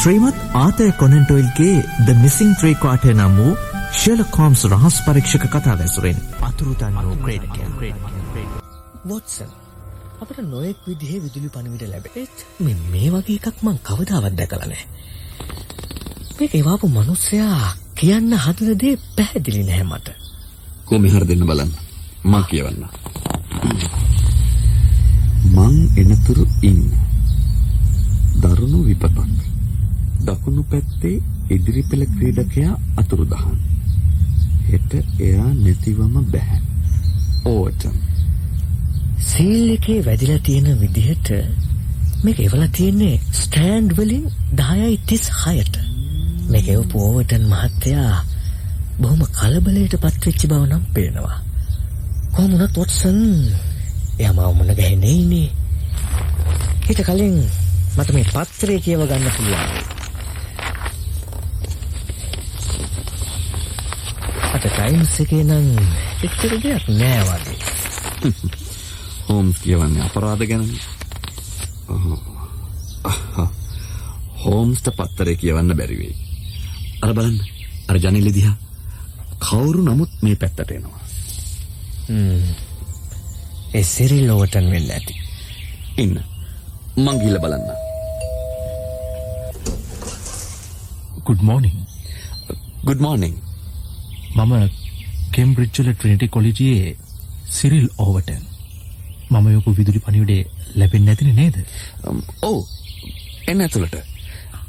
ශ්‍රීමත් ආතය කොනෙන්ටොයිල්ගේ ද මිසිං three කාටය නම් වූ ශල කෝම්ස් රහස් පරීක්ෂක කතා වැසුරෙන් අතුරුතන්නෝ ක්‍රේඩකයන් වොටසන් අපට නොයෙක් විදිහේ විදුලි පණවිට ලැබෙත් මෙ මේ වගේ එකක් මං කවදාවත් දැකලනෑ මේ එවාපු මනුස්සයා කියන්න හදනදේ පැහැදිලි නැහැ මට. කොමි හර දෙන්න බලන්න? මං කියවන්න. මං එනතුරු ඉන්න. දරුණු විපතක් දකුණු පැත්තේ ඉදිරි පෙළ ක්‍රීඩකයා අතුරුදහන් හෙට එයා නැතිවම බැහැ. ඕටම් සීල් එකේ වැදිලා තියෙන විදිහට මේක එවලා තියෙන්නේ ස්ටෑන්ඩ් වලින් 10යි 36ට මේක එවපු ඕවර්ටන් මහත්තයා බොහොම කලබලයට පත්වෙච්ච බව නම් පේනවා. කොහොම වුණත් වොට්සන් එයා මාව මුණ ගැහෙන්නේ ඉන්නේ. ඊට කලින් මට මේ පත්‍රය කියව ගන්න පුළුවන්. අද ටයිම්ස් එකේ නම් එච්චර දෙයක් නෑ වගේ. හෝම්ස් කියවන්නේ අපරාධ ගැන. හෝම්ස්ට පත්තරය කියවන්න බැරිවෙයි අර බලන්න. අර ජනිලි දිහා. කවුරු නමුත් මේ පැත්තට එනවා. ඒ සිරිල් ඕවටන් වෙන්න ඇති. ඉන්න. මං ගිහිල්ල බලන්න. ගුඩ් මෝනිින් ගුඩ් මෝනිින් මම කෙම්බ්‍රිච්චල ට්‍රනිටි කොලිජයේ සිරිල් ඕවටන් මම යොකු විදුලි පනිවිඩේ ලැබෙන් නැතින නේද? ඕ එන්න ඇතුළට.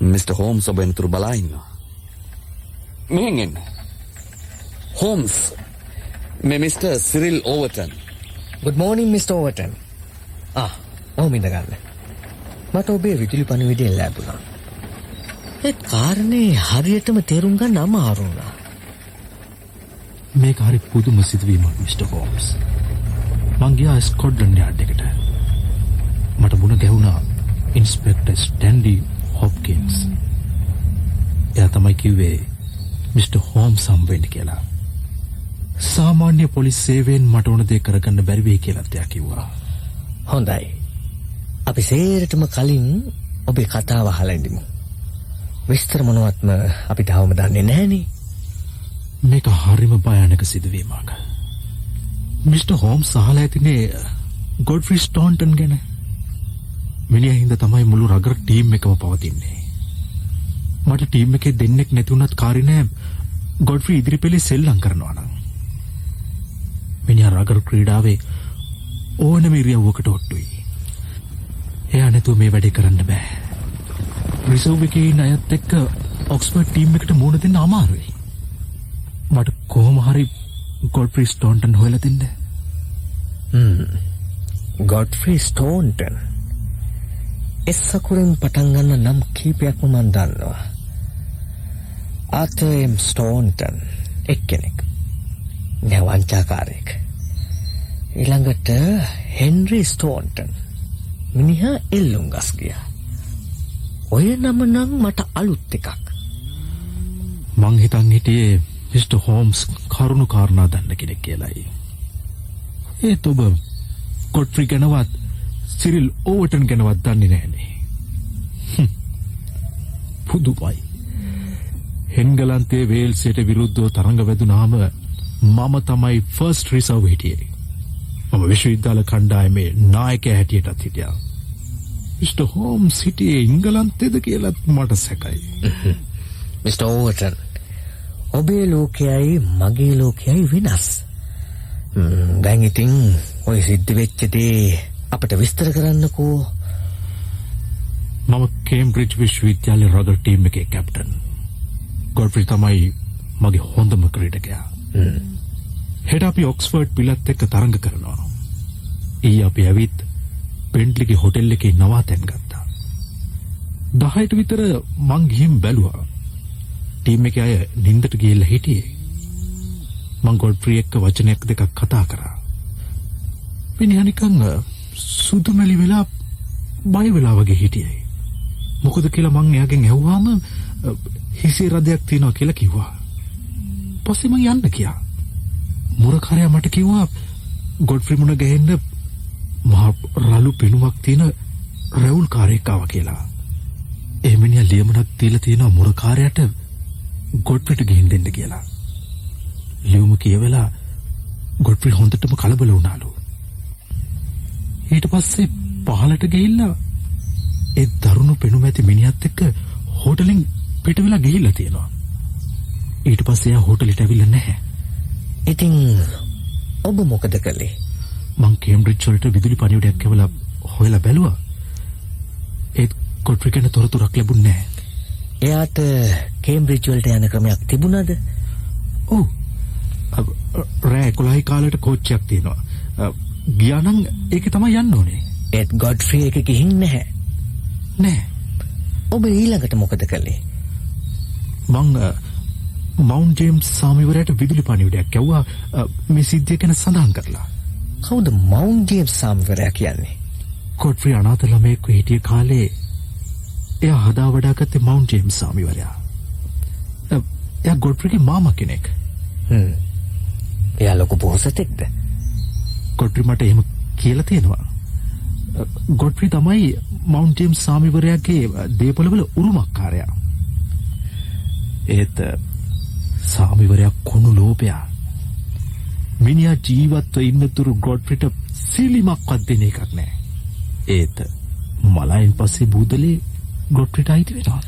මිට. හෝම් ඔබ එනතුරු බලාඉන්නවා මෙහෙන් එන්න. හෝම්ස් මෙ මිට. සිරිල් ඕවටන් ගුඩ් මෝනිින් මිට. ඕවටන් ආ ඕමිඳ ගන්න. මට ඔබේ විදුලි පණවිඩියෙන් ලැබුණා. ඒත් කාරණේ හරියටම තේරුම් ගන්න අමාරුුණා මේක හරි පුදුම සිදුවීමක් මිට. හෝම්ස් මංගයා ස්කොඩ්ලන් යාඩ් එකට. මට මුණ ගැහුණා ඉන්ස්පෙක්ට ස්ටන්ඩි හොප්කින්ස් එය තමයි කිව්වේ මිට. හෝම් සම්වෙන්ඩ කියලා. සාමාන්‍ය පොලිස් සේවෙන් මට ඕන දේ කරගන්න බැරිවේ කියලත්යක් කිව්වා. හොඳයි. අපි සේරටම කලින් ඔබේ කතාව හලැඩිමු විස්තර මොනුවත්ම අපි තවම දන්නේ නෑනේ මේක හරිම භයානක සිදුවීමක්. මිට. හෝම් සහල ඇතිනේ ගොඩ්ෆ්‍රි ස්ටෝන්ටන් ගැන. මිනිිය හින්ද තමයි මුළු රගර ටීම් එකම පවතින්නේ. මට ටීම් එක දෙන්නෙක් නැතිවුණත් කාරිනෑ ගොඩ්ෆ්‍රී ඉදිරි පෙළි සෙල්ලං කරනවානම් මිනිිය රගර ක්‍රීඩාවේ ඕනම ඉරියව්වකට ඔට්ටුයි. එයා නැතුව මේ වැඩේ කරන්න බෑ. රිසව් එකේ අයත් එක්ක ඔක්ස්පර්ට් ටීම් එකට මුණ දෙන්න අමාරුයි. මට කොහොම හරි ගොඩ්ෆ්‍රී ස්ටෝන්ටන් හොයල දෙන්න. ගොඩ්ෆ්‍රී ස්ටෝන්ටන් එස්සකුරින් පටන්ගන්න නම් කීපයක්ම මන් දන්නවා. ආතම් ස්ටෝන්ටන් එක්කෙනෙක්. නැවංචාකාරයෙක්. ඊළඟට හෙන්රි ස්ටෝන්ටන් මිනිහා එල්ලුම් ගස් ගිය. ඔය නම නම් මට අලුත් එකක්. මං හිතන් හිටියේ මිට. හෝම්ස් කරුණු කාරණා දන්න කෙනෙක් කියලයි ඒත් ඔබ කොට්්‍රි ගැනවත් සිරිල් ඕවටන් ගැනවත් දන්නේ නෑනේ පුදුමයි හෙන්ගලන්තේ වේල්සේට විරුද්ධෝ තරඟ වැදුනාම මම තමයි ෆර්ස්ට් රිසව් හිටියේ මම විශ්වවිද්‍යාල කණ්ඩායමේ නායක හැටියටත් හිටියා මිට. හෝම් සිටියේ ඉංගලන්තෙද කියලත් මට සැකයි මිට. ඕවටන් ඔබේ ලෝකයයි මගේ ලෝකයයි වෙනස්. දැන් ඉතින් ඔය සිද්ධ වෙච්චදේ අපට විස්තර කරන්නකෝ. මම කේම්බ්‍රිජ් විශ්වවිද්‍යාල රගර් ටීම් එකේ කැප්ටන් ගොඩ්ෆ්‍රි තමයි මගේ හොඳම ක්‍රීඩකයා. හෙට අපි ඔක්ස්ෆර්ඩ් පිලත් එක්ක තරඟ කරනවා. ඒ අපි ඇවිත් පෙන්ට්ලිගේ හොටෙල් එකේ නවා තැන් ගත්තා. දහයට විතර මං ගිහිම් බැලුවා ටීම් එක අය නින්දට ගිහිල්ලා හිටියේ. මං ගොඩ්ෆ්‍රී එක්ක වචනයක් දෙකක් කතා කරා. මිනිහා නිකන් සුදුමැලි වෙලා බය වෙලා වගේ හිටියයි. මොකද කියලා මං එයාගෙන් ඇහුවාම හිසේ රදයක් තියෙනවා කියලා කිව්වා. පස්සේ මං යන්න කියා මුරකාරයා මට කිව්වා ගොඩ්ෆ්‍රි මුණ ගැහෙන්න මහ රළු පෙනුමක් තියෙන රැවුල් කාරයෙක් ආවා කියලා. ඒ මිනිහා ලියමනක් දීලා තියෙනවා මුරකාරයාට. ගොඩ්ෆ්‍රීට ගිහින් දෙන්න කියලා. ලියුම කියවලා ගොඩ්ෆ්‍රී හොඳටම කලබල වුණාලු. ඊට පස්සේ පහලට ගිහිල්ලා ඒ දරුණු පෙනුම ඇති මිනිහත් එක්ක හෝටලෙන් පිට වෙලා ගිහිල්ලා තියෙනවා. ඊට පස්සේ එයා හෝටලෙට ඇවිල්ලා නැහැ. ඉතින් ඔබ මොකද කළේ? මං කේම්බ්‍රිජ් වලට විදුලි පණිවිඩයක් කැවලා හොයලා බැලුවා. ඒත් ගොඩ්ෆ්‍රී ගැන තොරතුරක් ලැබුණේ නැහැ. එයාට කේම්බ්‍රිජ් වලට යන ක්‍රමයක් තිබුණාද? ඔව්. රෑ 11 කාලයට කෝච්චියක් තියෙනවා. ගියා නම් ඒකේ තමයි යන්න ඕනේ. ඒත් ගොඩ්ෆ්‍රී එක ගිහින් නැහැ. නෑ. ඔබ ඊළඟට මොකද කළේ? මං මවුන්ට් ජේම්ස් සාමිවරයට විදුලි පණිවිඩයක් ඇව්වා මේ සිද්ධිය ගැන සඳහන් කරලා. කවුද මවුන්ට් ජේම්ස් සාම්වරයා කියන්නේ? ගොඩ්ෆ්‍රී අනාථ ළමයෙක්ව හිටිය කාලේ එයා හදා වඩාගත්තේ මවුන්ට් ජේම්ස් සාමිවරයා. එයා ගොඩ්ෆ්‍රීගේ මාමා කෙනෙක්. එයා ලොකු බොහොසතෙක්ද? ගොඩ්ෆ්‍රී මට එහෙම කියලා තියෙනවා. අ, ගොඩ්ෆ්‍රී තමයි මවුන්ට් ජේම්ස් සාමිවරයාගේ අ, දේපොළවල උරුමකාරයා. ඒත් අ, සාමිවරයා කුණු ලෝපයා. මිනිහා ජීවත්ව ඉන්නතුරු ගොඩ්ෆ්‍රීට සීලිමක්වත් දෙන එකක් නෑ. ඒත් මලයින් පස්සේ බූදලේ ගොඩ්ෆ්‍රීට අයිති වෙනවා.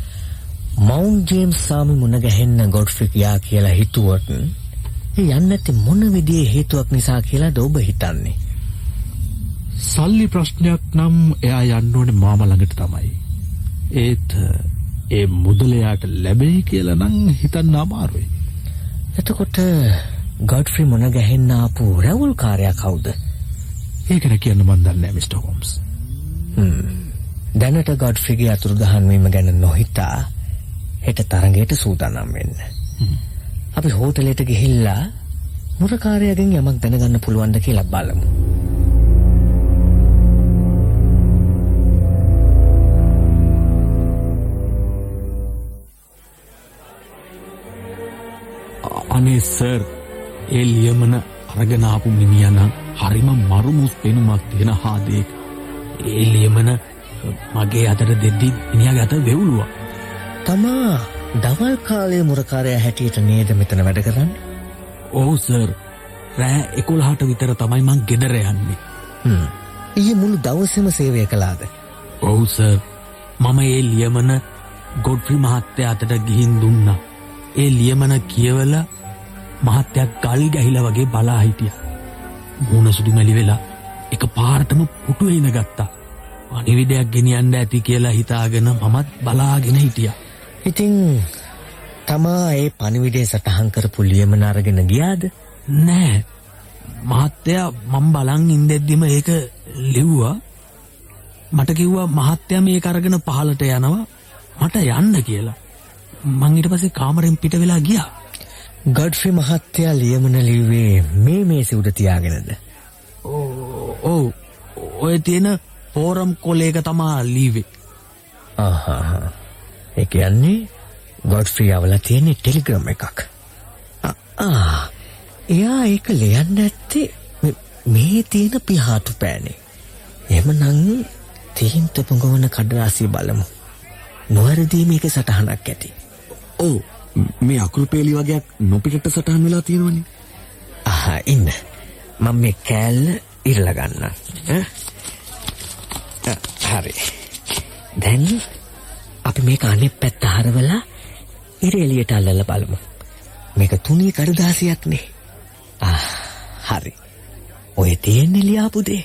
මවුන්ට් ජේම්ස් සාමි මුණ ගැහෙන්න ගොඩ්ෆ්‍රී ගියා කියලා හිතුවොත් ඒ යන්නේ නැති මොන විදිහේ හේතුවක් නිසා කියලාද ඔබ හිතන්නේ? සල්ලි ප්‍රශ්නයක් නම් එයා යන්න ඕනේ මාමා ළඟට තමයි. ඒත් ඒ මුදලයාට ලැබෙයි කියලා නම් හිතන්න අමාරුයි. එතකොට ගොඩ්ෆ්‍රී මුණ ගැහෙන්න ආපු රැවුල්කාරයා කවුද? ඒක ගැන කියන්න මන් දන්නේ නැහැ මිස්ටර් හෝම්ස්. දැනට ගොඩ්ෆ්‍රීගේ අතුරුදහන් වීම ගැන නොහිතා හෙට තරඟයට සූදානම් වෙන්න. අපි හෝටලෙට ගිහිල්ලා මුරකාරයාගෙන් යමක් දැනගන්න පුළුවන්ද කියලා බලමු. අනේ සර් ඒ ලියමන අරගෙන ආපු මිනිහා නම් හරිම මරුමුස් පෙනුමක් තියෙන හාදේක. ඒ ලියමන මගේ අතට දෙද්දි මිනිහාගේ අත වෙවුලුවා. තමා දවල් කාලයේ මුරකාරයා හැටියට නේද මෙතන වැඩ කරන්නේ? ඔව් සර්. රෑ 11ට විතර තමයි මං ගෙදර යන්නේ. ඊයේ මුළු දවසේම සේවය කළාද? ඔව් සර්. මම ඒ ලියමන ගොඩ්ෆ්‍රි මහත්තයා අතට ගිහින් දුන්නා. ඒ ලියමන කියවලා මහත්තයා ගල් ගැහිලා වගේ බලා හිටියා. මූණ සුදු මැලි වෙලා එක පාරටම පුටු එන ගත්තා. අනිවිඩයක් ගෙනියන්න ඇති කියලා හිතාගෙන මමත් බලාගෙන හිටියා. ඉතින් තමා ඒ පණිවිඩේ සටහන් කරපු ලියමන අරගෙන ගියාද? නෑ. මහත්තයා මම බලන් ඉඳෙද්දිම ඒක ලිව්වා. මට කිව්වා මහත්තයා මේක අරගෙන පහලට යනවා මට යන්න කියලා. මං ඊට පස්සේ කාමරෙන් පිට වෙලා ගියා. ගොඩ්ෆ්‍රී මහත්තයා ලියමන ලිව්වේ මේ මේසෙ උඩ තියාගෙනද? ඔව්. ඔය තියෙන ෆෝරම් කොලේක තමා ලීවේ. ආහා. ඒ කියන්නේ ගොඩ්ෆ්‍රී අවල තියෙන ටෙලිග්‍රෑම් එකක්. එයා ඒක ලියන්න ඇත්තේ මේ- මේ තියෙන පිහාටු පෑනේ. එහෙමනම් තීන්ත පොඟවන කඩදාසිය බලමු. නොවැරදි මේක සටහනක් ඇති. ඔව්. මේ අකුරු පේලි වගේක් නොපිටට සටහන් වෙලා තියෙනවනේ. ආහා ඉන්න. මම මේ කෑල්ල ඉරලා ගන්නම්. ඈ? ආ, හරි. දැන් අපි මේක අනෙක් පැත්ත හරවලා ඉර එළියට අල්ලලා බලමු. මේක තුනී කඩදාසියක් නේ. ආ හරි. ඔය තියෙන්නේ ලියාපු දේ.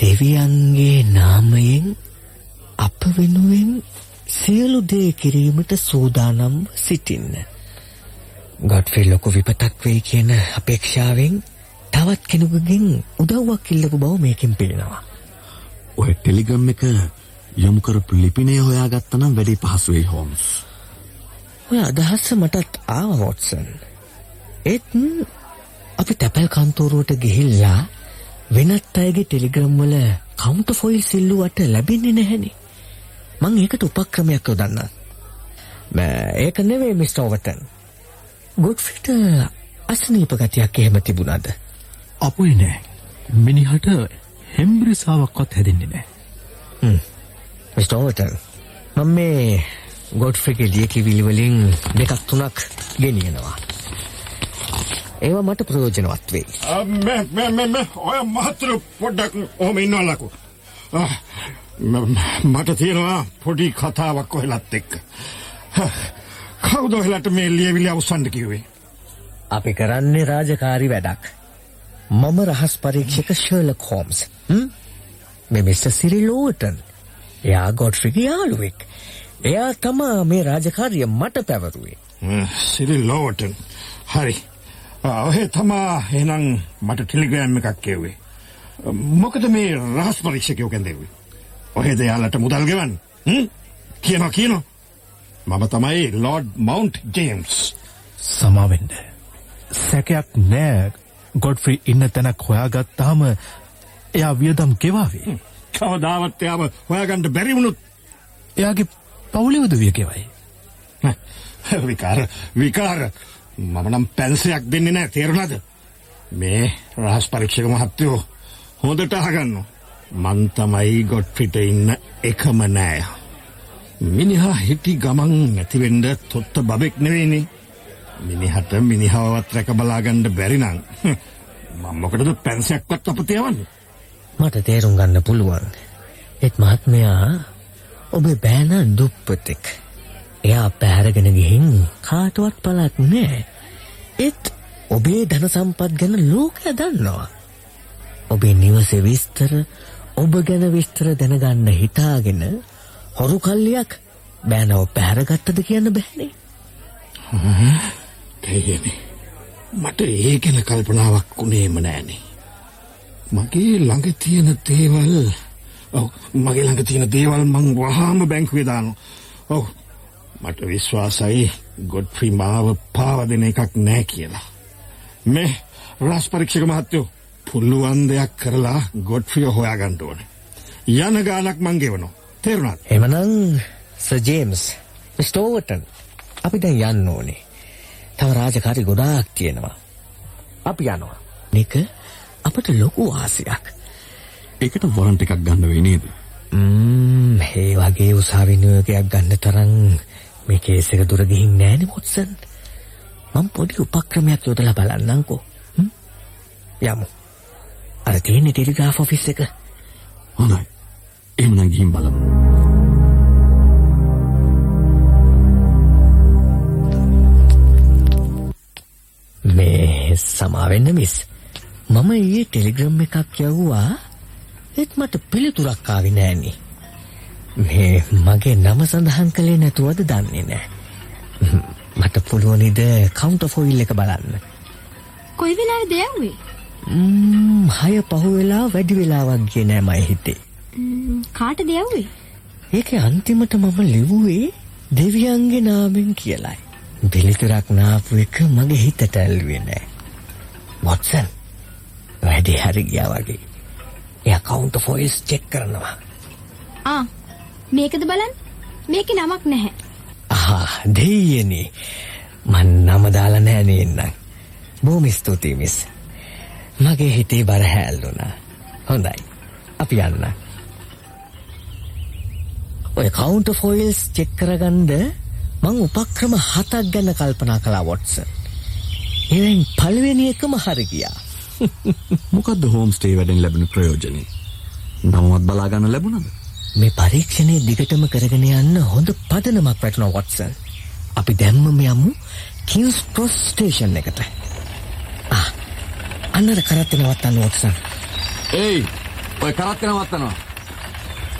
දෙවියන්ගේ නාමයෙන් අප වෙනුවෙන් සියලු දේ කිරීමට සූදානම් සිටින්න. ගොඩ්ෆ්‍රී ලොකු විපතක් වෙයි කියන අපේක්ෂාවෙන් තවත් කෙනෙකුගෙන් උදව්වක් ඉල්ලපු බව මේකෙන් පේනවා. ඔය ටෙලිග්‍රෑම් එක යොමු කරපු ලිපිනය හොයාගත්තා නම් වැඩි පහසු වෙයි හෝම්ස්. ඔය අදහස මටත් ආවා වොට්සන්. ඒත් අපි තැපැල් කන්තෝරුවට ගිහිල්ලා වෙනත් අයගේ ටෙලිග්‍රම් වල කවුන්ටර් ෆොයිල් සිල්ලුවට ලැබෙන්නේ නැහෙනේ. මං ඒකට උපක්‍රමයක් යොදන්නම්. බෑ ඒක නෙවෙයි මිස්ටර් ඕවර්ටන්. ගොඩ්ෆ්‍රීට අසනීප ගතියක් එහෙම තිබුණාද? අපුයි නෑ. මිනිහට හෙම්බ්‍රිසාවක්වත් හැදෙන්නේ නෑ. ඕවර්ටන් මම මේ ගොඩ්ෆ්‍රිගේ ලියකිවිලි වලින් දෙකක් තුනක් ගෙනියනවා. ඒවා මට ප්‍රයෝජනවත් වෙයි. මේ මේ මේ මේ ඔය මහතුරු පොඩ්ඩක් ඔහම ඉන්නවලකු. මට තියෙනවා පොඩි කතාවක් ඔහෙලත් එක්ක. කවුද ඔහෙලට මේ ලියවිලි අවසන්ඩ කිව්වේ. අපි කරන්නේ රාජකාරි වැඩක්. මම රහස් පරීක්ෂක ශර්ලොක් හෝම්ස්. මේ මිස්ටර් සිරිල් ඕටන්. එයා ගොඩ්ෆ්‍රිගේ යාළුවෙක්. එයා තමා මේ රාජකාරිය මට පැවරුවේ. සිරිල් ලෝටන්. හරි. ඔහේ තමා එහෙනම් මට ටෙලිග්‍රෑම් එකක් කියවේ. මොකද මේ රහස් පරීක්ෂකයෝ කැන්දෙවේ. ඔහෙද යාලට මුදල් ගෙවන්න. කියනවා කියනවා. මම තමයි ලෝඩ් මවන්ට් ජේම්ස්. සමාවෙන්ඩ. සැකයක් නෑ ගොඩ්ෆ්‍රී ඉන්න තැනක් හොයාගත්තාම එයා වියදම් ගෙවාවේ. කවදාවත් එයාව හොයාගන්න බැරි වුණොත් එයාගේ පවුලෙවද වියකෙවයි. විකාර විකාර මම නම් පැන්සයක් දෙන්නේ නෑ තේරුණාද? මේ රහස් පරීක්ෂක මහත්තයෝ හොඳට අහගන්න. මං තමයි ගොඩ්ෆ්‍රිට ඉන්න එකම නෑ. මිනිහා හිටි ගමන් නැතිවෙන්න තොත්ත බබෙක් නෙවෙයිනේ. මිනිහට මිනිහාවත් රැක බලාගන්න බැරි නම් මම මොකටද පැන්සයක්වත් අප තියවන්නේ? මට තේරුම් ගන්න පුළුවන්. ඒත් මහත්මයා ඔබේ බෑන දුප්පතෙක්. එයා පැහැරගෙන ගිහින් කාටවත් පලක් නෑ. ඒත් ඔබේ ධන සම්පත් ගැන ලෝකය දන්නවා. ඔබේ නිවසේ විස්තර ඔබ ගැන විස්තර දැනගන්න හිතාගෙන හොරු කල්ලියක් බෑනව පැහැරගත්තද කියන්න බැහනේ. කැයනේ මට ඒ ගැන කල්පනාවක් වුණේම නෑනේ. මගේ ළඟ තියෙන දේවල් ඔව් මගේ ළඟ තියෙන දේවල් මං වහාම බැංකුවේ දානවා. ඔව් මට විශ්වාසයි ගොඩ්ෆ්‍රි මාව පාව දෙන එකක් නෑ කියලා. මේ රාස් පරීක්ෂක මහත්තයෝ පුළුවන් දෙයක් කරලා ගොඩ්ෆ්‍රිය හොයාගන්න ඕනේ. යන ගානක් මං ගෙවනවා. තේරුණාද? එමනම් සර් ජේම්ස් ස්ටෝවර්ටන් අපි දැන් යන්න ඕනේ. තව රාජකාරි ගොඩාක් තියෙනවා. අපි යනවා. නික අපට ලොකු වාසියක්. ඒකට වොරන්ට් එකක් ගන්න වෙයි නේද? ම්ම් මේ වගේ උසාවි නියෝගයක් ගන්න තරම් මේ කේස් එක දුර ගිහින් නෑනේ මොට්සන්. මම පොඩි උපක්‍රමයක් යොදලා බලන්නම්කෝ. යමු. අර තියෙන ටෙලිග්‍රාෆ් ඔෆිස් එක. හොඳයි. එහෙනම් ගිහින් බලමු. මේ සමාවෙන්න මිස්. මම ඊයේ ටෙලිග්‍රම් එකක් යවුවා ඒත් මට පිළිතුරක් ආවේ නෑනේ. මේ මගේ නම සඳහන් කළේ නැතුවද දන්නේ නෑ. මට පුළුවනිද කවුන්ටර් ෆොයිල් එක බලන්න. කොයි වෙලාවේද යන්නේ? ම්ම් හය පහ වෙලා වැඩි වෙලාවක් ගියේ නෑ මයි හිතේ. කාටද යව්වේ? ඒකේ අන්තිමට මම ලිව්වේ දෙවියන්ගේ නාමෙන් කියලයි. පිළිතුරක් නාපු එක මගේ හිතට ඇල්ලුවේ නෑ. වොට්සන් වැඩි හරි ගියා වගේ. එයා කවුන්ටර් ෆොයිල්ස් චෙක් කරනවා. ආ මේකද බලන්න. මේකේ නමක් නැහැ. ආ දෙයියනේ. මන් නම දාලා නෑ නේන්නම්. බොහොම ස්තුතියි මිස්. මගේ හිතේ බර හැල්ලුණා. හොඳයි. අපි යන්න. ඔය කවුන්ටර් ෆොයිල්ස් චෙක් කරගන්න මං උපක්‍රම හතක් ගැන කල්පනා කළා වොට්සන්. එවෙන් පළවෙනි එකම හරි ගියා. මොකද්ද හෝම්ස්ටේ වැඩෙන් ලැබෙන ප්‍රයෝජනේ? නමවත් බලා ගන්න ලැබුණද? මේ පරීක්ෂණය දිගටම කරගෙන යන්න හොඳ පදනමක් වැටුණා වොට්සන්. අපි දැම්මම යමු කිව්ස් ක්‍රොස් ස්ටේෂන් එකට. ආ අන්නර කරත් නවත්තන්න වොට්සන්. ඒයි ඔය කරත් නවත්තනවා.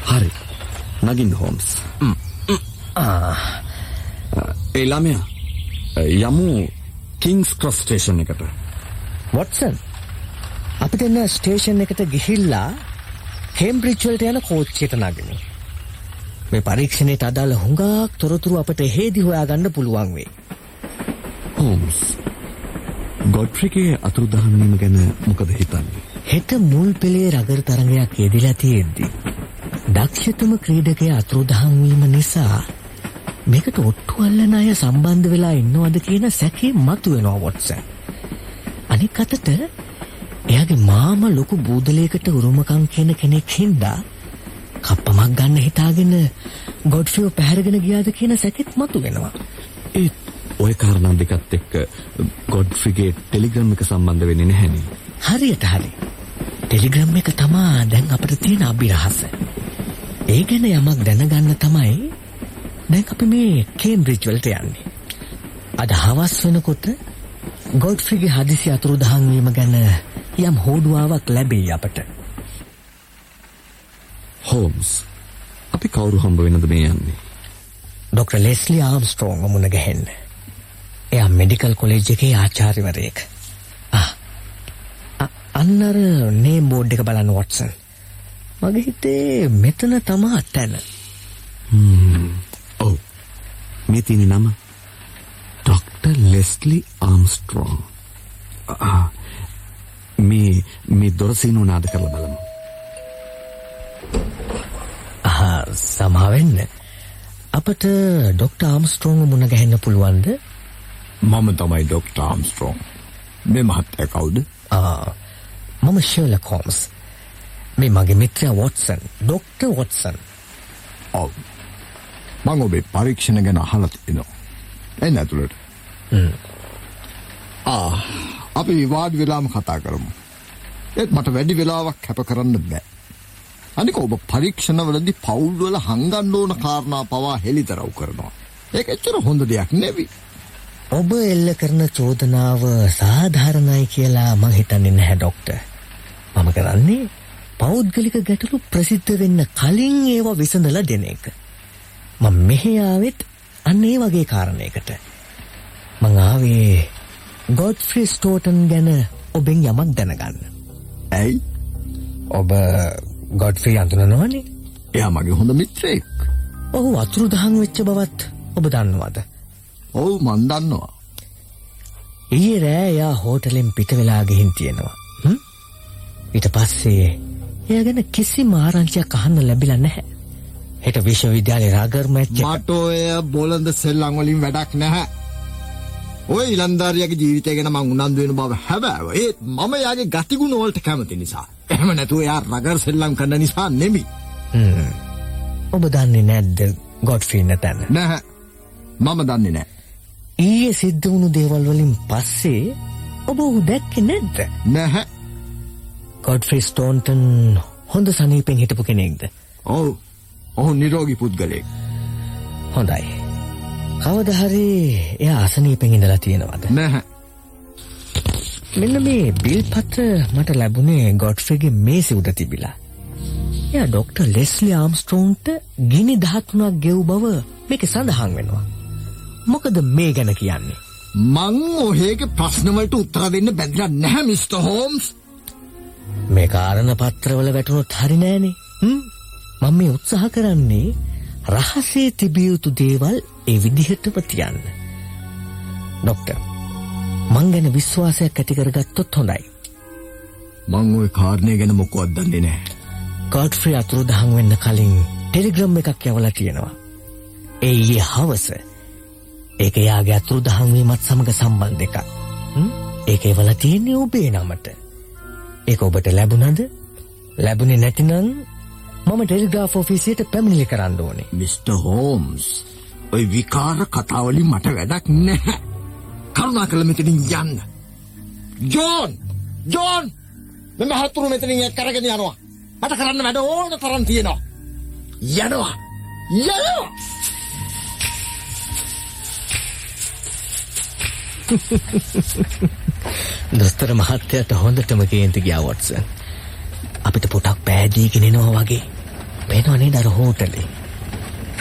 හරි. නගින්න හෝම්ස්. ආ ඒ ළමයා යමු කිංස් ක්‍රොස් ස්ටේෂන් එකට. වොට්සන් අපි දෙන්න ස්ටේෂන් එකට ගිහිල්ලා කේම්බ්‍රිජ් වලට යන කෝච්චියට නගමු. මේ පරීක්ෂණයට අදාළ හුඟක් තොරතුරු අපට හේදි හොයාගන්න පුළුවන් වෙයි. හෝම්ස්. ගොඩ්ෆ්‍රිගේ අතුරුදහන් වීම ගැන මොකද හිතන්නේ? හෙට මුල් පෙළේ රගර් තරඟයක් යෙදිලා තියෙද්දි දක්ෂතම ක්‍රීඩකයා අතුරුදහන් වීම නිසා මේකට ඔට්ටු අල්ලන අය සම්බන්ධ වෙලා ඉන්නවද කියන සැකේ මතුවෙනවා වොට්සන්. අනික් අතට එයාගේ මාම ලොකු බූදලයකට උරුමකම් කියන කෙනෙක් හින්දා කප්පමක් ගන්න හිතාගෙන ගොඩ්ෆියෝ පැහැරගෙන ගියාද කියන සැකෙත් මතු වෙනවා. ඒත් ඔය කාරණා දෙකත් එක්ක ගොඩ්ෆ්‍රිගේ ටෙලිග්‍රෑම් එක සම්බන්ධ වෙන්නේ නැහැනේ. හරියට හරි. ටෙලිග්‍රම් එක තමා දැන් අපිට තියෙන අභිරහස. ඒ ගැන යමක් දැනගන්න තමයි දැන් අපි මේ කේම්බ්‍රිජ් වලට යන්නේ. අද හවස් වෙනකොට ගොඩ්ෆ්‍රිගේ හදිසි අතුරුදහන් වීම ගැන යම් හෝඩුවාවක් ලැබෙයි අපට. හෝම්ස් අපි කවුරු හම්බ වෙනද මේ යන්නේ? ඩොක්ටර් ලෙස්ලි ආම්ස්ට්‍රෝං මුණ ගැහෙන්න. එයා මෙඩිකල් කොලෙජ් එකේ ආචාර්යවරයෙක්. අන්න අර නේම් බෝඩ් එක බලන්න වොට්සන්. මගේ හිතේ මෙතන තමා තැන. ඔව්. මේ තියෙන නම ඩොක්ටර් ලෙස්ලි ආම්ස්ට්‍රෝං. මේ මේ දොරසින උනාද කරලා බලමු. ආ සමාවෙන්න. අපට ඩොක්ටර් ආම්ස්ට්‍රෝං මුණ ගැහෙන්න පුළුවන්ද? මම තමයි ඩොක්ටර් ආම්ස්ට්‍රෝං. මේ මහත්තයා කවුද? ආ මම ෂර්ලොක් හෝම්ස්. මේ මගේ මිත්‍රයා වොට්සන්, ඩොක්ටර් වොට්සන්. ඔව්. මං ඔබේ පරීක්ෂණ ගැන අහලා තියෙනවා. එන්න ඇතුළට. ආ අපි විවාද වෙලාම කතා කරමු. ඒත් මට වැඩි වෙලාවක් කැප කරන්න බෑ. අනික ඔබ පරීක්ෂණවලදී පවුල් වල හංගන්න ඕන කාරණා පවා හෙළිදරව් කරනවා. ඒක එච්චර හොඳ දෙයක් නෙවෙයි. ඔබ එල්ල කරන චෝදනාව සාධාරණයි කියලා මං හිතන්නේ නැහැ ඩොක්ටර්. මම කරන්නේ පෞද්ගලික ගැටලු ප්‍රසිද්ධ වෙන්න කලින් ඒවා විසඳලා දෙන එක. මම මෙහෙ ආවෙත් අන්න ඒ වගේ කාරණයකට. මං ආවේ ගොඩ්ෆ්‍රී ස්ටෝටන් ගැන ඔබෙන් යමක් දැනගන්න. ඇයි? ඔබ ගොඩ්ෆ්‍රී අඳුනනවනේ? එයා මගේ හොඳ මිත්‍රයෙක්. ඔහු අතුරුදහන් වෙච්ච බවත් ඔබ දන්නවද? ඔව් මන් දන්නවා. ඊයේ රෑ එයා හෝටලෙන් පිට වෙලා ගිහින් තියෙනවා. ඊට පස්සේ එයා ගැන කිසිම ආරංචියක් අහන්න ලැබිලා නැහැ. හෙට විශ්වවිද්‍යාලේ රාගර් මැච් එක මට ඔය බොලඳ සෙල්ලම් වලින් වැඩක් නැහැ. ඔය ඉලන්දාරියාගේ ජීවිතය ගැන මං උනන්දු වෙන බව හැබෑව. ඒත් මම යාගේ ගතිගුණ වලට කැමති නිසා. එහෙම නැතුව එයා රගර් සෙල්ලම් කරන නිසා නෙමෙයි. ඔබ දන්නේ නැද්ද ගොඩ්ෆ්‍රී නැතන? නැහැ. මම දන්නේ නැහැ. ඊයේ සිද්ධ වුණු දේවල් වලින් පස්සේ ඔබ ඔහු දැක්කේ නැද්ද? නැහැ. ගොඩ්ෆ්‍රී ස්ටෝන්ටන් හොඳ සනීපෙන් හිටපු කෙනෙක්ද? ඔව්. ඔහු නිරෝගී පුද්ගලයෙක්. හොඳයි. කවදා හරි එයා අසනීපෙන් ඉඳලා තියෙනවද? නැහැ. මෙන්න මේ බිල් පත්‍ර මට ලැබුණේ ගොඩ්ෆ්‍රීගේ මේසෙ උඩ තිබිලා. එයා ඩොක්ටර් ලෙස්ලි ආම්ස්ට්‍රෝන්ට ගිනි 13ක් ගෙව් බව මේකේ සඳහන් වෙනවා. මොකද මේ ගැන කියන්නේ? මං ඔහේගේ ප්‍රශ්න වලට උත්තර දෙන්න බැඳලා නැහැ මිස්ටර් හෝම්ස්. මේ කාරණ පත්‍රවල වැටුණොත් හරි නෑනේ. හ්ම්? මම මේ උත්සාහ කරන්නේ රහසේ තිබිය යුතු දේවල් ඒ විදිහටම තියන්න. ડોක්ටර් මං ගැන විශ්වාසයක් ඇති කරගත්තොත් හොඳයි. මං ওই කාරණේ ගැන මොකවත් දන්නේ නැහැ. කාඩ්ෆ්‍රී අතුරුදහන් වෙන්න කලින් ටෙලිග්‍රම් එකක් යවලා තියෙනවා. ඒ ඊයේ හවස ඒක යාගේ අතුරුදහන් වීමත් සමග සම්බන්ධ එකක්. ඒක එවලා තියෙන්නේ ඔබේ නමට. ඒක ඔබට ලැබුණද? ලැබුණේ නැතිනම් මම ටෙලිග්‍රාෆ් ඔෆිසියට පැමිණිලි කරන්න ඕනේ. මිස්ටර් හෝම්ස් ඔය විකාර කතාවලින් මට වැඩක් නැහැ. කරුණාකරලා මෙතනින් යන්න. ජෝන්! ජෝන්! මම හතුරු මෙතනින් එක් කරගෙන යනවා. මට කරන්න වැඩ ඕන තරම් තියෙනවා. යනවා. යනවා. දොස්තර මහත්තයාට හොඳටම කේන්ති ගියා වොට්සන්. අපිට පොටක් පෑදීගෙන එනවා වගේ. පේනව නේද අර හෝටලේ.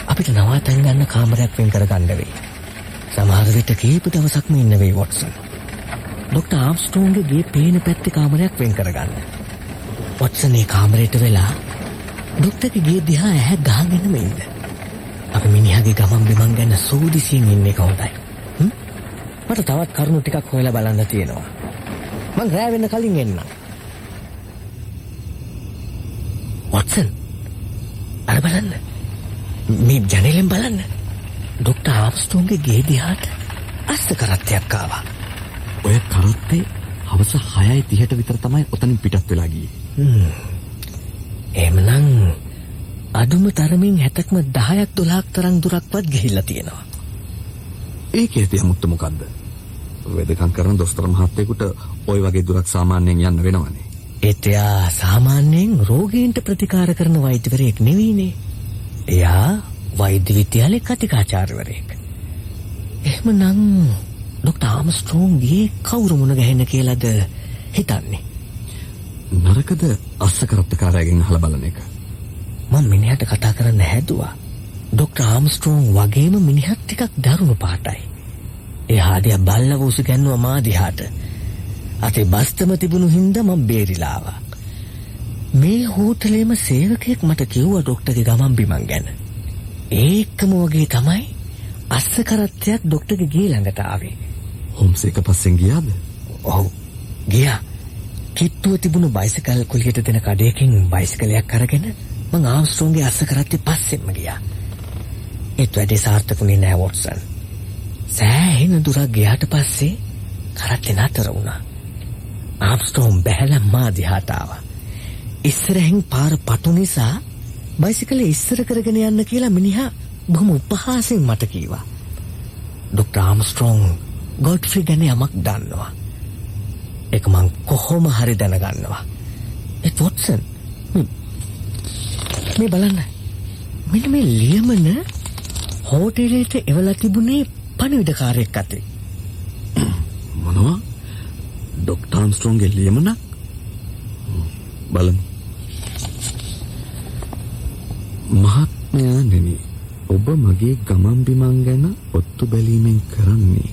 අපිට නවාතැන් ගන්න කාමරයක් වෙන් කරගන්න වෙයි. සමහර විට කීප දවසක්ම ඉන්න වෙයි වොට්සන්. ඩොක්ටර් ආම්ස්ට්‍රෝන්ගේ ගේ පේන පැත්තේ කාමරයක් වෙන් කරගන්න. වොට්සන් මේ කාමරයට වෙලා ඩොක්ටර්ගේ ගේ දිහා ඇහැ ගහගෙනම ඉන්න. අපි මිනිහාගේ ගමන් බිමන් ගැන සෝදිසියෙන් ඉන්නේ කවුදයි. හ්ම්? මට තවත් කරුණු ටිකක් හොයලා බලන්න තියෙනවා. මං රෑ වෙන්න කලින් එන්නම්. වොට්සන් අර බලන්න. මේ ජනෙලෙන් බලන්න. ඩොක්ටර් ආම්ස්ට්‍රෝන්ගේ ගේ දිහාට අස්ස කරත්තයක් ආවා. ඔය කරත්තේ හවස 6:30ට විතර තමයි ඔතනින් පිටත් වෙලා ගියේ. එහෙමනම් අඩුම තරමින් හැතක්ම දහයක් දොලාක් තරං දුරක්වත් ගිහිල්ලා තියෙනවා. ඒක ඇති අමුත්ත මොකක්ද වෙදකම් කරන දොස්තර මහත්තයෙකුට ඔය වගේ දුරක් සාමාන්‍යයෙන් යන්න වෙනවනේ එතයා සාමාන්‍යයෙන් රෝගීන්ට ප්‍රතිකාර කරන වෛද්‍යවරයෙක් නෙවීනේ. එයා වෛද්‍ය විද්‍යාලේ කතිකාචාර්යවරයෙක්. එහෙම නම් ඩොක්ටර් ආම්ස්ට්‍රෝං ගියේ කවුරු මුණ ගැහෙන්න කියලාද හිතන්නේ? නරකද අස්සකරප්තකාරයගෙන් අහලා බලන එක මම මිනිහට කතා කරන්න හැදුවා. ඩොක්ටර් ආම්ස්ට්‍රෝං වගේම මිනිහත් ටිකක් දරුණු පාටයි. එයා දිහා බල්ලව උසු ගැන්නුවා මා දිහාට. අතේ බස්තම තිබුණු හින්දා මම බේරිලා ආවා. මේ හෝටලේම සේවකයෙක් මට කිව්වා ඩොක්ටර්ගේ ගමන් බිමන් ගැන. ඒකම වගේ තමයි අස්ස කරත්තයක් ඩොක්ටර්ගේ ගේ ළඟට ආවේ. හොම්ස් එක පස්සෙන් ගියාද ඔව් ගියා. කිට්ටුව තිබුණු බයිසිකල් කුලියට දෙන කඩයකින් බයිසිකලයක් අරගෙන මං ආම්ස්ට්‍රෝන්ගේ අස්ස කරත්තේ පස්සෙන්ම ගියා. ඒත් වැඩේ සාර්ථකුනේ නෑ වොට්සන්. සෑහෙන දුරක් ගියාට පස්සේ කරත්තේ නතර වුණා. ආම්ස්ට්‍රෝම් බැහැලා මා දිහාට ආවා. ඉස්සරහින් පාර පටු නිසා බයිසිකලේ ඉස්සර කරගෙන යන්න කියලා මිනිහා බොහොම උපහාසයෙන් මට කීවා. ඩොක්ටර් ආම්ස්ට්‍රෝන් ගොඩ්ෆ්‍රි ගැන යමක් දන්නවා. ඒක මං කොහොම හරි දැනගන්නවා. ඒත් වොට්සන් මේ බලන්න. මෙන්න මේ ලියමන හෝටලයට එවලා තිබුණේ පණිවිඩකාරයෙක් අතේ. මොනවා ඩොක්ටර් ආම්ස්ට්‍රෝන්ගේ ලියමනක් බලමු මහත්මයා නෙමි ඔබ මගේ ගමන් බිමන් ගැන ඔත්තු බැලීමෙන් කරන්නේ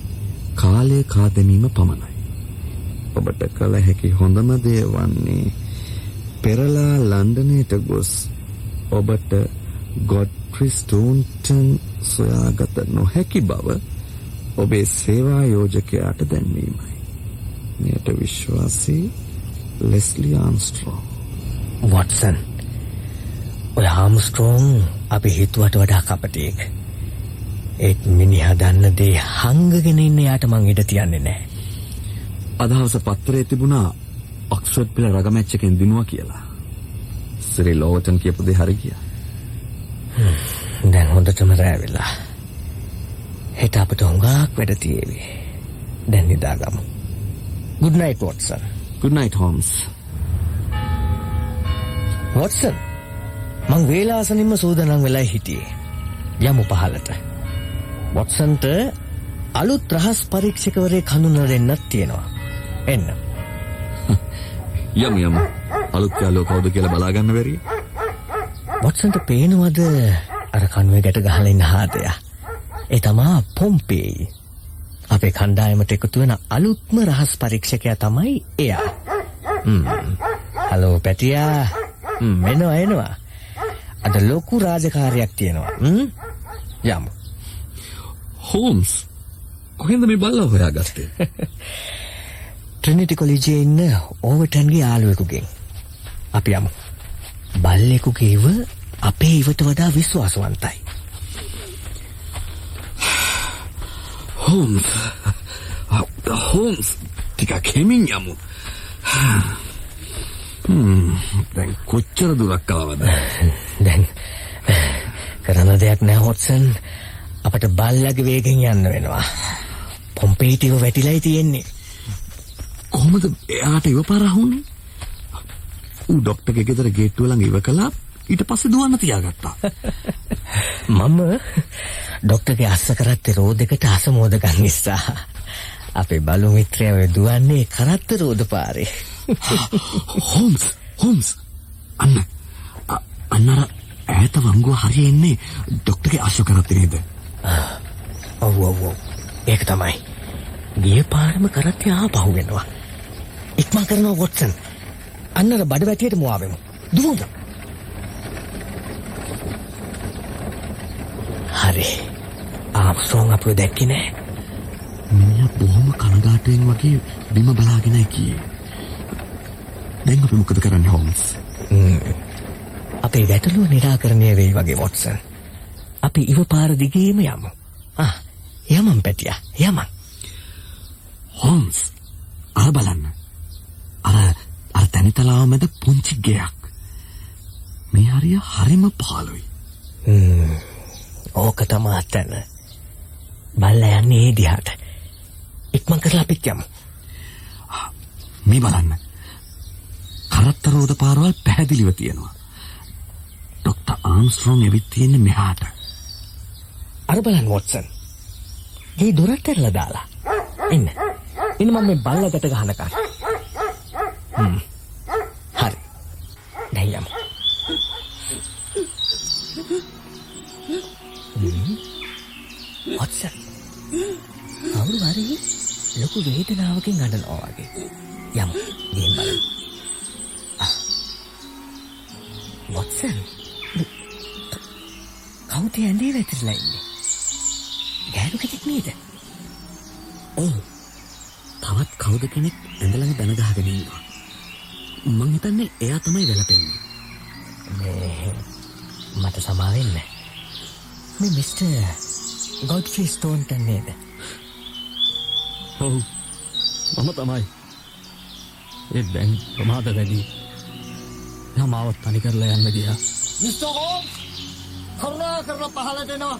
කාලය කාදැමීම පමණයි ඔබට කළ හැකි හොඳම දේ වන්නේ පෙරලා ලන්ඩනයට ගොස් ඔබට ගොඩ්ෆ්‍රි ස්ටෝන්ටන් සොයාගත නොහැකි බව ඔබේ සේවා යෝජකයාට දැන්වීමයි. මෙයට විශ්වාසී ලෙස්ලි ආම්ස්ට්‍රෝන්. වොට්සන් ඔය ආම්ස්ට්‍රෝන් අපි හිතුවට වඩා කපටියෙක්. ඒත් මිනිහා දන්න දේ හංගගෙන ඉන්න යාට මං ඉඩ තියන්නේ නැහැ. අදහස පත්තරේ තිබුණා ඔක්ස්ෆර්ඩ් පිළ රගමැච් එකෙන් දිනුවා කියලා. සිරි ලෝවටන් කියපු දේ හරි ගියා. දැන් හොඳටම රෑ වෙලා. හෙට අපට හුඟක් වැඩ තියේවි. දැන් නිදාගමු. Good night Watson. good night Holmes. Watson මං වේලාසනින්ම සූදානම් වෙලා හිටියේ. යමු පහලට. වොට්සන්ට අලුත් රහස් පරීක්ෂකවරයෙක් හඳුන්වලා තියෙනවා. එන්න. යමු යමු. අලුත් යාළුවා කවුද කියලා බලාගන්න බැරිය. වොට්සන්ට පේනවද අර කණුවේ ගැට ගහලා ඉන්න හාදයා? ඒ තමා පොම්පේයි. අපේ කණ්ඩායමට එකතු වෙන අලුත්ම රහස් පරීක්ෂකයා තමයි එයා. හලෝ පැටියා. මෙනවා එනවා. අද ලොකු රාජකාරියක් තියෙනවා. යමු. හෝම්ස් කොහෙන්ද මේ බල්ලා හොයාගත්තේ? ට්‍රිනිටි කොලෙජේ ඉන්න ඕවර්ටන්ගේ යාළුවෙකුගෙන්. අපි යමු. බල්ලෙකුගේ ඉව අපේ ඉවට වඩා විශ්වාසවන්තයි. හෝම්ස් හෝම්ස් ටිකක් හෙමින් යමු. හ්ම් දැන් කොච්චර දුරක් ආවද? දැන් කරන්න දෙයක් නැහැ හොට්සන්. අපට බල්ලගේ වේගෙන් යන්න වෙනවා. පොම්පේටිව වැටිලායි තියෙන්නේ. කොහොමද එයාට ඉව පරහුන්නේ? ඌ ડોක්ටර්ගේ ගෙදර ගේට්ටුව ළඟ ඉව කළා ඊට පස්සේ දුවන්න තියාගත්තා. මම ඩොක්ටර්ගේ අස්ස කරත්තේ රෝදකට අසමෝදකන් නිසා. අපේ බලු මිත්‍රයව දුවන්නේ කරත්ත රෝද පාරේ. හෝම්ස් හෝම්ස් අන්න අ- අන්න අර ඈත වංගුව හරිය එන්නේ ડોක්ටර්ගේ අශ්ව කරත්තේ නේද? ඔව් ඔව් ඔව්. ඒක තමයි. ගිය පාරම කරත්තේ ආපහු වෙනවා. ඉක්මන් කරනවා වොට්සන්. අන්න අර බඩ වැටියට මුවාවෙමු. දුවමු. හරි. ආම්ස්ට්‍රෝන් අපව දැක්කේ නෑ. මිනිහා බොහොම කනගාටුවෙන් වගේ බිම බලාගෙනයි ගියේ. දැන් අපි මොකද කරන්නේ හෝම්ස්? අපේ ගැටලුව නිරාකරණය වෙයි වගේ වොට්සන්. අපි ඉව පාර දිගේම යමු. ආ, යමන් පැටියා, යමන්. හෝම්ස් අර බලන්න. අර අර තනිතලාව මැද පුංචි ගෙයක්. මේ හරිය හරිම පාලුයි. ඕක තමා තැන. බල්ලා යන්නේ ඒ දිහාට. ඉක්මන් කරලා අපිත් යමු. මේ බලන්න. කරත්තරෝද පාරවල් පැහැදිලිව තියෙනවා. ඩොක්ටර් ආම්ස්ට්‍රෝන් ඇවිත් තියෙන්නේ මෙහාට. අර බලන්න වොට්සන්. ගේ දොරට ඇරලා දාලා. ඉන්න. ඉන්න මම මේ බල්ලකට ගහනකම්. හ්ම්. හරි. දැන් යමු. වොට්සන්. කවුරු හරි ලොකු වේදනාවකින් අඬනවා වගේ. යමු. ගිහින් බලමු. ආ. වොට්සන්. කවුද ඇඳේ වැතිරලා ඉන්නේ? ගෑනු කෙනෙක් නේද? ඔව්. තවත් කවුද කෙනෙක් ඇඳලඟ බැන ගහගෙන ඉන්නවා. මං හිතන්නේ එයා තමයි වැළපෙන්නේ. මට සමා වෙන්න. මේ මිස්ටර් ගොඩ්ෆ්‍රී ස්ටෝන්ටන් නේද? ඔව්. මම තමයි. ඒ දැන් ප්‍රමාද වැඩි. නමාවත් තනි කරලා යන්න ගියා. හෝම්ස් කරුණා කරලා පහලට එනවා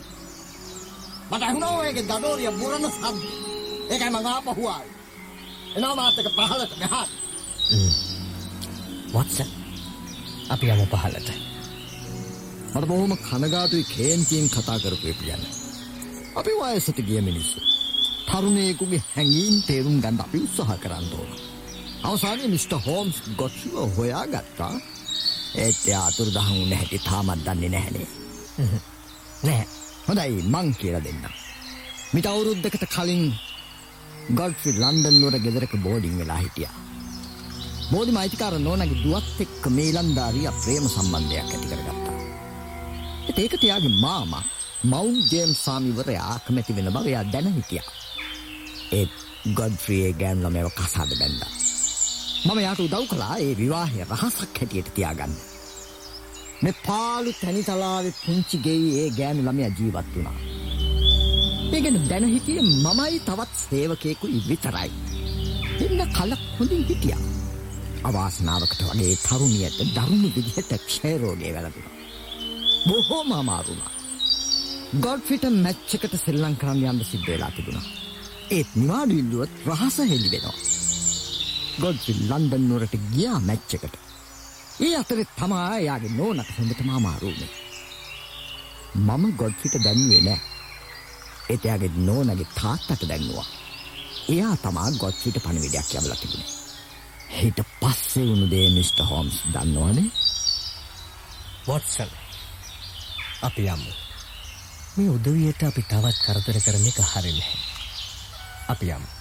මට ඇහුණා ඔයගේ දඩෝරිය බුරන සද්ද. ඒකයි මම ආපහු ආවේ. එනවා මාත් එක පහලට මෙහාට. වොට්සන් අපි යමු පහලට. මට බොහොම කනගාටුයි කේන්තියෙන් කතා කරපු ගැන අපි වයසට ගිය මිනිස්සු තරුණයෙකුගේ හැඟීම් තේරුම් ගන්න අපි උත්සාහ කරන්න ඕන අවසානයේ මිස්ටර් හෝම්ස් ගොට්ෂුව හොයාගත්තා ඒත් එයා අතුරුදහන් වුණ හැටි තාමත් දන්නේ නැහනේ නෑ හොඳයි මං කියලා දෙන්නම්. මිට අවුරුද්දකට කලින් ගොඩ්ෆි ලන්ඩන් නුවර ගෙදරක බෝඩිං වෙලා හිටියා. බෝඩි මයිතිකාර නෝනගේ දුවත් එක්ක මේලන්දාරිය ප්‍රේම සම්බන්ධයක් ඇති කරගත්තා. ඒත් ඒක තියාගේ මාමා මවුන් ජේම්ස් සාමිවරයා කැමති වෙන බව එයා දැන හිටියා. ඒත් ගොඩ්ෆ්‍රියේ ගෑනු ළමයව කසාද බැන්දා. මම යාට උදව් කළා ඒ විවාහය රහසක් හැටියට තියාගන්න. මේ පාලු තැනිතලාවේ පුංචි ගෙයි ඒ ගෑනු ළමයා ජීවත් වුණා. ඒ ගැන දැන හිටියේ මමයි තවත් සේවකයෙකුයි විතරයි. එන්න කලක් හොඳින් හිටියා. අවාසනාවකට වගේ තරුණියට දරුණු විදිහට ක්ෂය රෝගය වැළඳුණා. බොහෝම අමාරු වුණා. ගොඩ්ෆිට මැච් එකට සෙල්ලම් කරන්න යන්න සිද්ධ වෙලා තිබුණා. ඒත් නිවාඩු ඉල්ලුවොත් රහස හෙළි වෙනවා. ගොඩ්ෆි ලන්ඩන් නුවරට ගියා මැච් එකට. ඒ අතරේ තමා එයාගේ නෝනට හොඳටම අමාරු වුණේ. මම ගොඩ්ෆිට දැන්නුවේ නෑ. ඒත් එයාගේ නෝනගේ තාත්තට දැන්නුවා. එයා තමා ගොඩ්ෆිට පණිවිඩයක් යවලා තිබුණේ. හිට පස්සේ වුණු දේ මිස්ටර් හෝම්ස් දන්නවනේ. වොට්සන් අපි යමු. මේ උදවියට අපි තවත් කරදර කරන එක හරි නැහැ. අපි යමු.